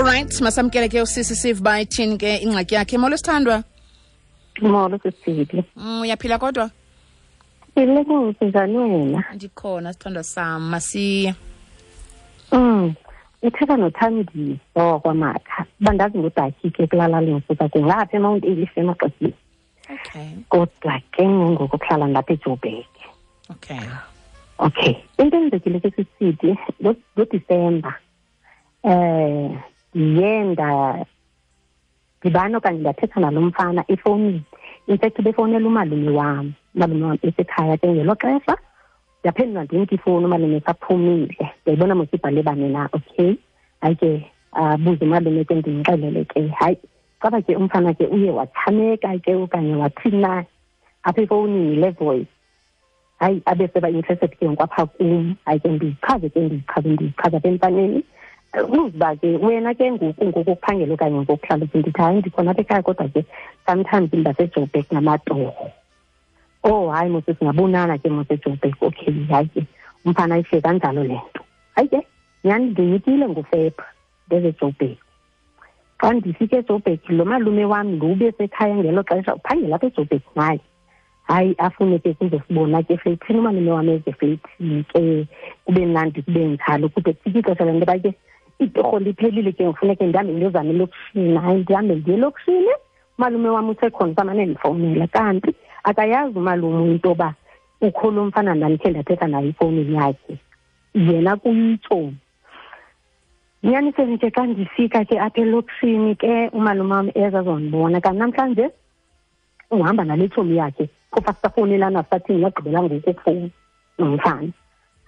alright masamkele ke usisi sive bayithini ke ingxaki yakhe. Molo sithandwa molo sisibili mm, uyaphila kodwa? Njani wena. Ndikhona sithandwa sam masiye um ithetha nothandiso kwamakha. Bandazi ngudaki ke kulala kungapha emount elife emaxesini okay. Kodwa ke ngoku kuhlala ndapha ejobek okay. Okay. Into enzekile ke sisidi ngodisemba eh ndiye ndibana okanye ndathetha nalo mfana efowunini? Infact befowunela umalume wam umalume wam esekhaya ke ngelo xesha. Ndiyaphendula ndimke ifowuni umalume saphumile. Ndiyayibona mos ibhale bane na? Okay. Hayi ke abuze umalume ke ndimxelele ke. Hayi caba ke umfana ke uye wachaneka ke okanye wathina apha efowunini le voice. Hayi abe seba-interested ke ngokwapha kum. Hayi ke ndiyichaze ke ndiyichaze ndiyichaza apha emfaneni. Uziba ke wena ke ngoku ngoku kuphangela okanye ngokuhlala ke ndithi hayi ndikhona apha ekhaya kodwa ke sometimes ndasejobek namatorho oh hayi mose singabonana ke mosejobek okay hayi ke umfana ayishe kanjalo le nto. Hayi ke nyhani ndinyikile ngufepha ndezejobek xa ndifike ejobek lo malume wam lo ubesekhaya ngelo xesha uphangela apha ejobek naye hayi afune ke kuzosibona ke flethini umalume wam ezeflethini ke kube mnandi kube njalo kude kufike ixesha le nto ba ke itorho liphelile ke ngifuneke ndihambe ndiyozama elokishini. Hayi ndihambe ndiye elokishini. Umalume wam usekhona samane ndifowunela kanti akayazi umalume into yoba ukho lo mfana ndandikhe ndathetha naye ifowunini yakhe. Yena kuyitshomi nyaniseni ke xa ndifika ke apha elokishini ke umalume wam ezazondibona. Kanti namhlanje uhamba nale tshomi yakhe. Phofa sisafowunelana sathini yagqibela ngoku kufowuni nomfana.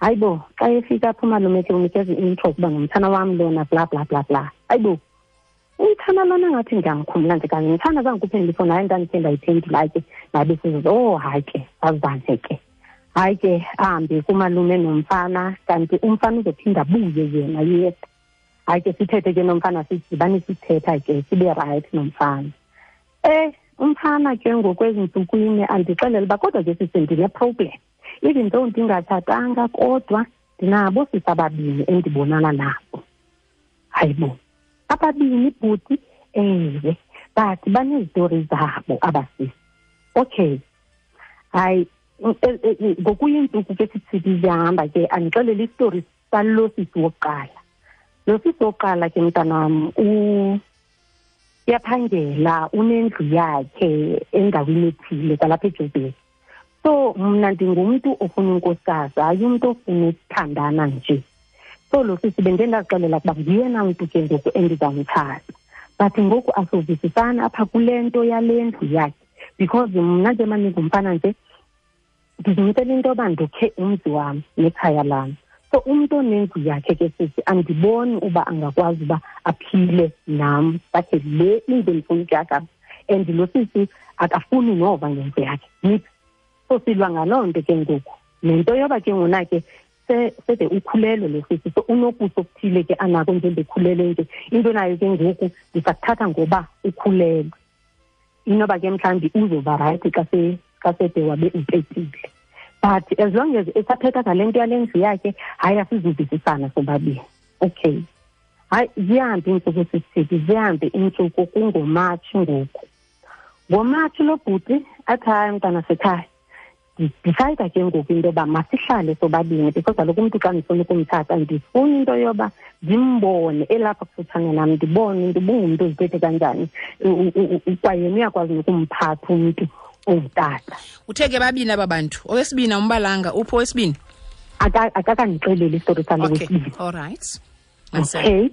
Hayi bo xa efika apho umalume ke unikeza i-intro kuba ngumthana wam lona bla bla bla bla. Hayi bo umthana lona ngathi ndiyamkhumbula nje kanye. Ngithanda zangikuphendula ifoni hayi ndandikhe ndayiphendula ke nabe sizoze oh hayi ke azibanje ke. Hayi ke ahambe kumalume nomfana kanti umfana uzophinda abuye yena yes hayi ke sithethe ke nomfana sidibane sithetha ke sibe right nomfana. Eh umfana ke ngokwezintsukwini andixelele uba kodwa ke sisendine-problem even though ndingatshatanga kodwa ndinabo sisi ababini endibonana nabo. Hayibo ababini bhuti ewe but banezitori zabo abasisi okay hayi ngokuyintsuku ke sithi zihamba ke andixelele isitori salo sisi wokuqala. Lo sisi wokuqala ke mntanam uyaphangela unendlu yakhe endaweni ethile kwalapha ejobeni so mna ndingumntu ofuna unkosikazi hayi umntu ofuna ukuthandana nje. So lo sisi bendendazixelela ukuba nguyena mntu ke ngoku endizamthatha. But ngoku asovisisana apha kule nto yale ndlu yakhe. Because mna nje maningumfana nje ndizimcela into yoba ndokhe umzi wam nekhaya lam. So umntu onendlu yakhe ke sisi andiboni uba angakwazi uba aphile nam. Sakhe le indlu endifuna ukuyakha and lo sisi akafuni nova ngendlu yakhe. Nithi so silwa ngaloo nto ke ngoku. Nento yoba ke ngona ke sede ukhulelwe lo sisi so unokuso okuthile ke anako njengekhulelwe nje into nayo ke ngoku ndisakuthatha ngoba ukhulelwe. Inoba ke mhlawumbi uzoba rayithi xa sede wabe upetile but as long as esaphetha ngale nto yale ndlu yakhe hayi asizuvisisana sobabini. Okay. Hayi zihambe iintsuku sisithi zihambe iintsuku kungomatshi ngoku. Ngomatshi lo bhuti athi hayi mntana sekhaya ndidicayida ke ngoku into yoba masihlale sobabini because kaloku umntu xa ndifuna ukumthatha ndifuna into yoba ndimbone. Elapha kufutshane nam ndibone into ubungumntu oziphethe kanjani kwayena uyakwazi nokumphatha umntu ongutata. Uthe ke babini aba bantu? Owesibini umbalanga upho owesibini? Akakandixeleli isitori salo okay wesibini all right. Okay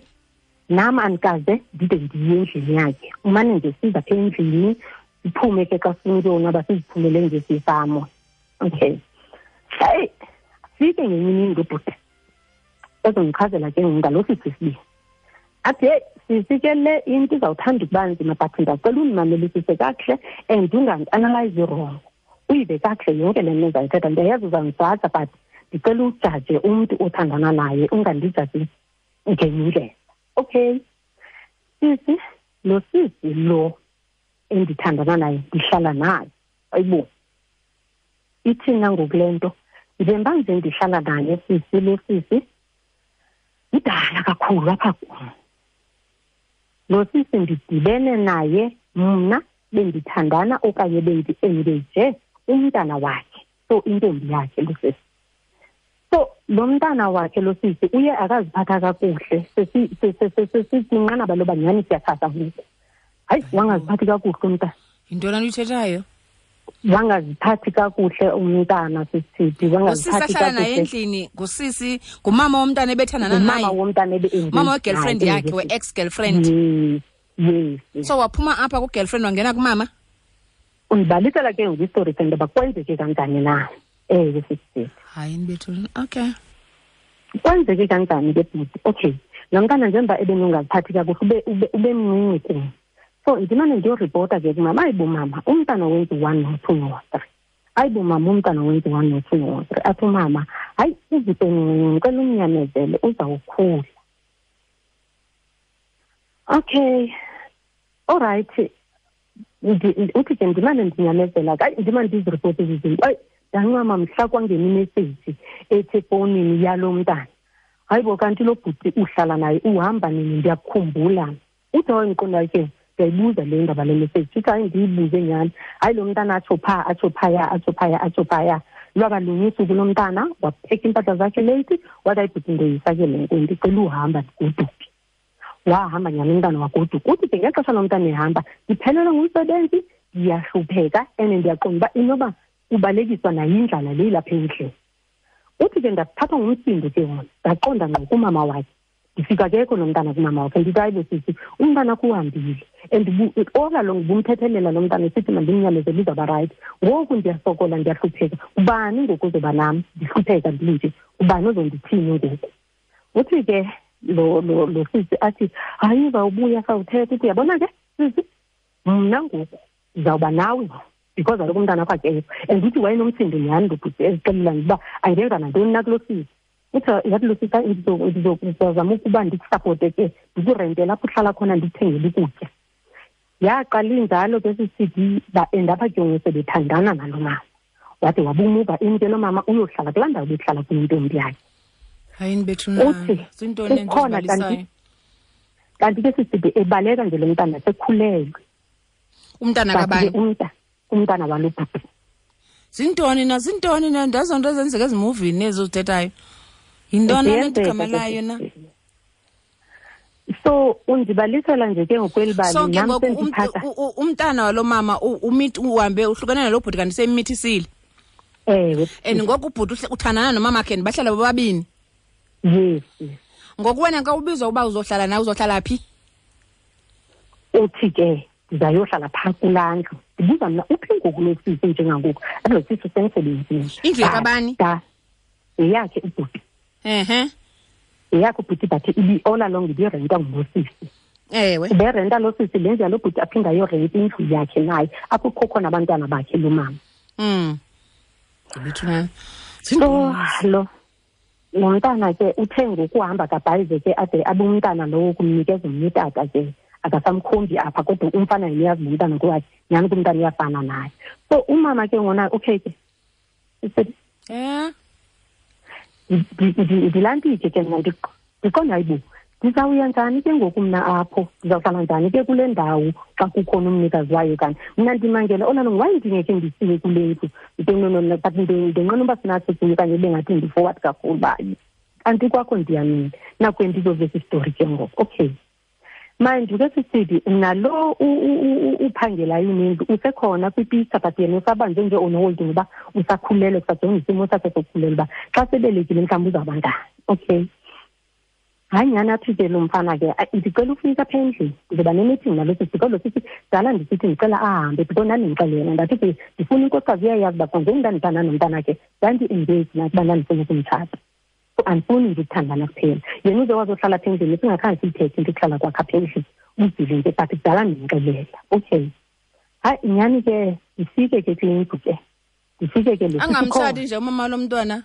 nam andikaze ndide ndiye endlini yakhe. Umane nje siza endlini siphume ke xa sifuna ukuyonwaba siziphumele nje sifamo okay. Hayi fike ngenye imini ngobhuti ezondichazela ke ngalo sisi sibini athi heyi sisi ke le into izawuthanda ukuba nzima but ndiyacela undimamelisise kakuhle and ungandianalyze wrong uyive kakuhle yonke le nto ezayithetha ndiyayazi uzandijaja but ndicela ujaje umntu othandana naye ungandijaji ngenye indlela okay. Sisi lo sisi lo endithandana naye ndihlala naye. Ayibo. Ithina ngokule nto njengoba nje ndihlala naye sisi le sisi idala kakhulu apha kum. Lo sisi ndidibene naye mna bendithandana okanye bendi-engaje umntana wakhe so intombi yakhe lo sisi. So lo mntana wakhe lo sisi uye akaziphatha kakuhle sesikwinqanaba loba nyhani siyathatha ngoku. Hayi wangaziphathi kakuhle umntana yintoni uyithethayo wangaziphathi kakuhle umntana sisithi wangaziphathi kakuhle naye endlini ngusisi ngumama womntana ebethandana naye. Womntana mama we-girlfriend yakhe we-ex girlfriend yes so waphuma apha ku-girlfriend wangena kumama? Undibalisela ke ngoku istori sento yoba kwenzeke kanjani na? Ewe sisithi. Hayi nibethule okay. Kwenzeke kanjani ke bhuti? Okay. Lo mntana njengoba ebenungaziphathi kakuhle ube mncinci kum so ndimane ndiyoripota ke kumama ayibo mama umntana wenza u-one no-two no-three ayibo mama umntana wenza u-one no-two no-three athi umama hayi uzipeni ngicela umnyamezele uzawukhula. Okay. Allright uthi ke ndimane ndinyamezela kayi ndimane ndiziripoti ezi zinto. Ayi ndancama mhla kwangena imeseji ethi efowunini yalo mntana. Hayi bo kanti lo bhuti uhlala naye uhamba nini? Ndiyakukhumbula uthi hayi ndiqondayo ke ndiyayibuza le ndaba le message hayi ndiyibuze nyhani hayi lo mntana atsho phaa atsho phaya atsho phaya atsho phaya lwaba lunye usuku lo mntana wapheka iimpahla zakhe leyithi wathi ayibhuti ndoyifake le nto ndicela uhamba ndigoduke wahamba nyhani umntana wagoduka uthi ke ngexesha lo mntana ehamba ndiphelelwe ngumsebenzi ndiyahlupheka and ndiyaqonda uba inoba ubalekiswa nayindlala le ilapha endlini uthi ke ndaphathwa ngumsindo ke wona ndaqonda ngqo kumama wakhe ndifika kekho lo mntana kumama wakhe ndithi hayi bosithi umntana kuhambile. And olalongo bumthethelela lo mntana sithi mandimnyamezele izawuba rayithi ngoku ndiyasokola ndiyahlupheka. Ubani ngoku uzoba nam ndihlupheka ndinje ubani ozondithini ngoku? Uthi ke lo lo lo sisi athi hayi uzawubuya sawuthetha uthi uyabona ke sisi? Mna ngoku ndizawuba nawe because kaloku umntana wakho akekho. And uthi wayenomsindo nyhani ndobhuti ezixelelana uba angenza nantoni nakulo sisi. Uthi yathi lo ndizozama ukuba ndikusapote ke ndikurentela apho uhlala khona ndikuthengele ukutya yaqala injalo ke sisithi baendapha ke sebethandana nalo mama. Wade wabumuva into lo mama uyohlala kulaa ndawo behlala kuyintombi yakhe. Hayi nibethu uthi ukhona kanti kanti ke sisithi ebaleka nje lo mntana sekhulelwe. Umntana kabani? umntana walo bhuti zintoni na? Zintoni na? Ndazonto ezenzeka ezimuvini ezo zithethayo yintoni lento igama layo na so undibalisela nje ke ngokweli bali so ke nam ngoku umntana walo mama uhambe uhlukene nalo bhuti kanti semmithisile ewe. And ngoku ubhuti uthandana nomama khe bahlala bobabini. Yes ngoku wena ka ubizwa uba uzohlala nawe uzohlala phi? Uthi ke ndizayohlala phaa kulaa ndlu. Ndibuza mna uphi ngoku lo sisi njengangoku? Alo lo sisi usemsebenzini. Indlu yakabani? Yeyakhe ubhuti ehe. Yeyakhe ubhuti but all along ibirenta ngulosisi. Ewe. Uberenta lo sisi le ndlu yalo bhuti aphinde ayorenta indlu yakhe naye apho kukho khona abantwana bakhe lo mama. Ndibethu na? So lo lo mntana ke uthe ngokuhamba kabhayize ke ade abe umntana lowo kumnikeza omnye utata ke. Akasamkhombi apha kodwa umfana yena uyazi lo mntana nyhani kumntana uyafana naye. So umama ke ngona okay ke ndi- ndi- ndilantike ke mna ndiq- ndiqonda hayibo ndizawuya njani ke ngoku mna apho? Ndizawuhlala njani ke kule ndawo xa kukhona umnikazi wayo kanti mna ndimangela olalo waye ndingekhe ndisiwe kule ndlu but ndinqena uba sinatho kunye okanye bengathi ndifoward kakhulu uba kanti kwakho ndiyamile nakwe ndizovesa isitori ke ngoku. Okay manje ke sisithi nalo u- u- u- u- uphangelayo unindlu usekhona kwipista but yena usabanjwe nje on-hold ngoba usakhulelwe kusajonga isimo sakhe sokukhulelwa uba xa sebelekile mhlawumbi uzawuba ngani okay? Hayi nyhani athi ke lo mfana ke "Ay, ndicela ufika apha endlini ndizoba nemeeting nalo sisi kodwa sisi dala ndisithi ndicela ahambe because ndandimxelela ndathi ke ndifuna inkosikazi uyayazi uba kwangoku ndandithanda nomntana ke ndandiengage nathi uba ndandifuna ukumtshata so andifuni nje ukuthandana kuphela yena uze wazohlala apha endlini? Singakhange siyithethe into ukuhlala kwakhe apha endlini. Uzile nje but kudala ndimxelela okay. Hayi nyhani ke? Ndifike ke kule ke. Ndifike ke lo angamtshati nje umama lomntwana?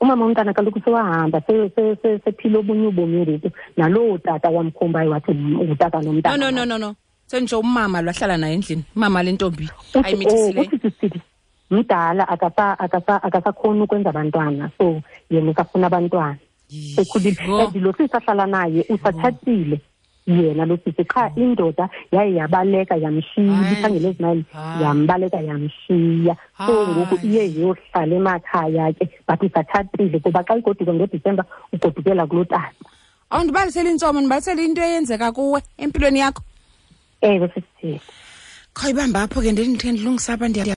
Umama womntana kaloku sewahamba se- se- se- sephile obunye ubomi ngoku. Naloo tata wamkhombayo wathi ngutata no nomntana no no no no senditsho umama lwahlala naye endlini. Umama lentombi ayimithisileyo mdala akasa- akasa- akasakhoni ukwenza abantwana. So yena usafuna abantwana. Sekhulile and lo sisi ahlala naye usatshatile yena lo sisi. Qha indoda yaye yabaleka yamshiya. Hayi. ibikhangela ezimali yambaleka yamshiya. So ngoku iye yohlala emakhaya ke but usatshatile kuba xa igoduke ngodisemba ugodukela kulo tata. Awundibaliseli intsomo ndibalisele into eyenzeka kuwe empilweni yakho. Ewe sisithile ibamba apho ke ndendithe ndilungisa apha